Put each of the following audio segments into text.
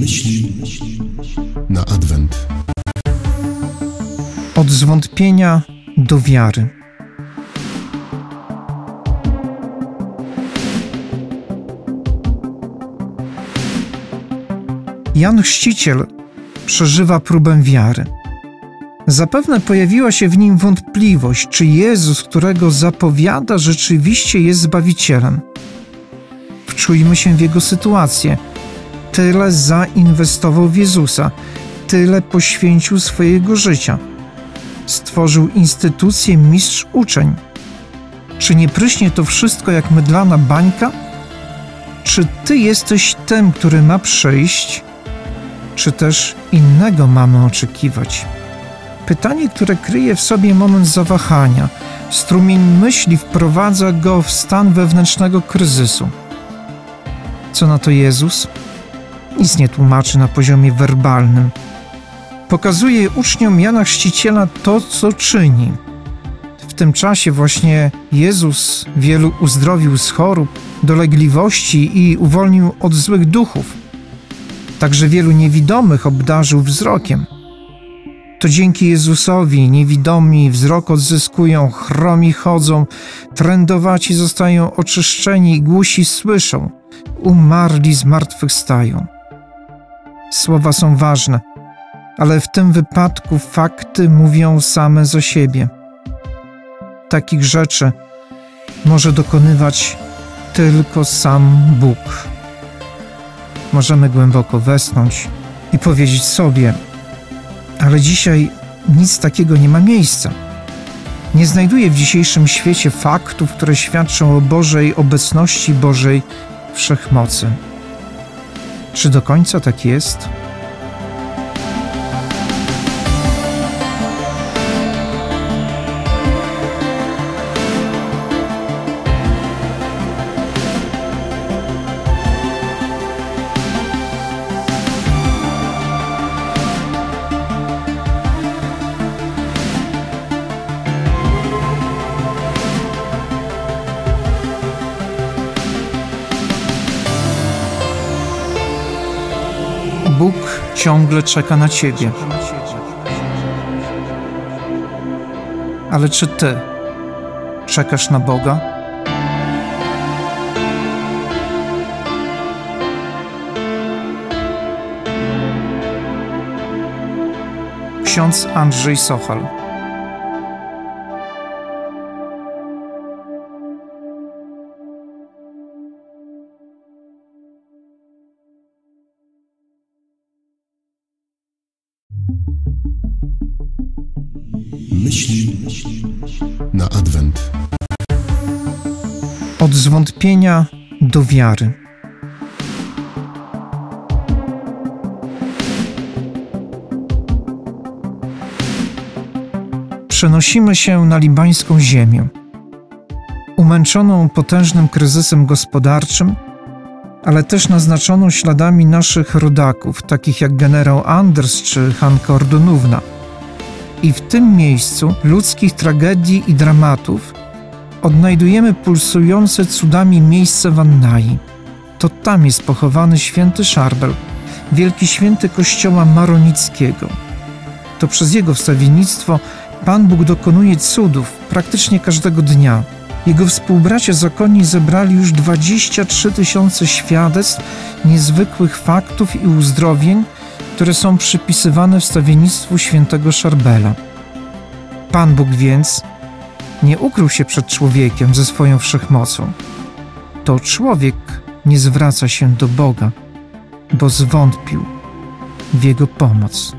Myśli na Adwent. Od zwątpienia do wiary. Jan Chrzciciel przeżywa próbę wiary. Zapewne pojawiła się w nim wątpliwość, czy Jezus, którego zapowiada, rzeczywiście jest Zbawicielem. Wczujmy się w jego sytuację. Tyle zainwestował w Jezusa, tyle poświęcił swojego życia. Stworzył instytucję mistrz uczeń. Czy nie pryśnie to wszystko jak mydlana bańka? Czy ty jesteś tym, który ma przyjść? Czy też innego mamy oczekiwać? Pytanie, które kryje w sobie moment zawahania, strumień myśli wprowadza go w stan wewnętrznego kryzysu. Co na to Jezus? Nic nie tłumaczy na poziomie werbalnym. Pokazuje uczniom Jana Chrzciciela to, co czyni. W tym czasie właśnie Jezus wielu uzdrowił z chorób, dolegliwości i uwolnił od złych duchów. Także wielu niewidomych obdarzył wzrokiem. To dzięki Jezusowi niewidomi wzrok odzyskują, chromi chodzą, trędowaci zostają oczyszczeni, głusi słyszą, umarli z martwych stają. Słowa są ważne, ale w tym wypadku fakty mówią same za siebie. Takich rzeczy może dokonywać tylko sam Bóg. Możemy głęboko wesnąć i powiedzieć sobie, ale dzisiaj nic takiego nie ma miejsca. Nie znajduję w dzisiejszym świecie faktów, które świadczą o Bożej obecności, Bożej wszechmocy. Czy do końca tak jest? Bóg ciągle czeka na Ciebie. Ale czy Ty czekasz na Boga? Ksiądz Andrzej Sochal. Myśli na Adwent. Od zwątpienia do wiary. Przenosimy się na libańską ziemię. Umęczoną potężnym kryzysem gospodarczym, ale też naznaczoną śladami naszych rodaków, takich jak generał Anders czy Hanka Ordonówna. I w tym miejscu ludzkich tragedii i dramatów odnajdujemy pulsujące cudami miejsce Wannai. To tam jest pochowany święty Szarbel, wielki święty kościoła maronickiego. To przez jego wstawiennictwo Pan Bóg dokonuje cudów praktycznie każdego dnia. Jego współbracia zakonni zebrali już 23 tysiące świadectw niezwykłych faktów i uzdrowień, które są przypisywane wstawiennictwu świętego Szarbela. Pan Bóg więc nie ukrył się przed człowiekiem ze swoją wszechmocą. To człowiek nie zwraca się do Boga, bo zwątpił w Jego pomoc.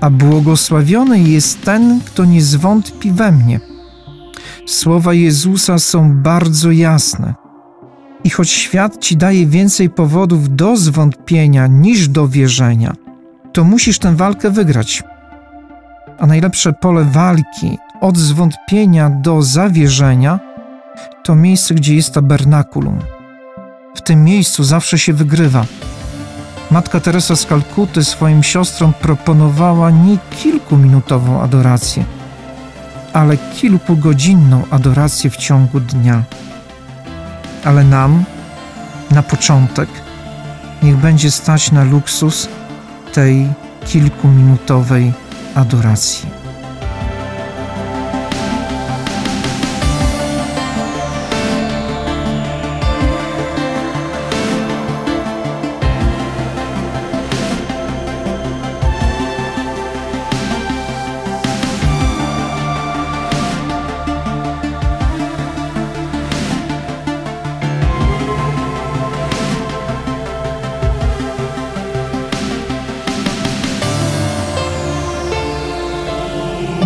A błogosławiony jest ten, kto nie zwątpi we mnie. Słowa Jezusa są bardzo jasne. I choć świat ci daje więcej powodów do zwątpienia niż do wierzenia, to musisz tę walkę wygrać. A najlepsze pole walki od zwątpienia do zawierzenia to miejsce, gdzie jest tabernakulum. W tym miejscu zawsze się wygrywa. Matka Teresa z Kalkuty swoim siostrom proponowała nie kilkuminutową adorację, ale kilkugodzinną adorację w ciągu dnia. Ale nam, na początek, niech będzie stać na luksus tej kilkuminutowej adoracji.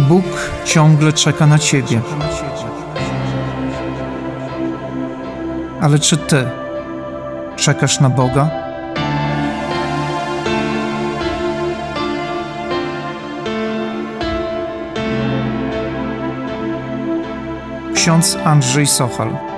Bóg ciągle czeka na ciebie. Ale czy ty czekasz na Boga? Ksiądz Andrzej Sochal.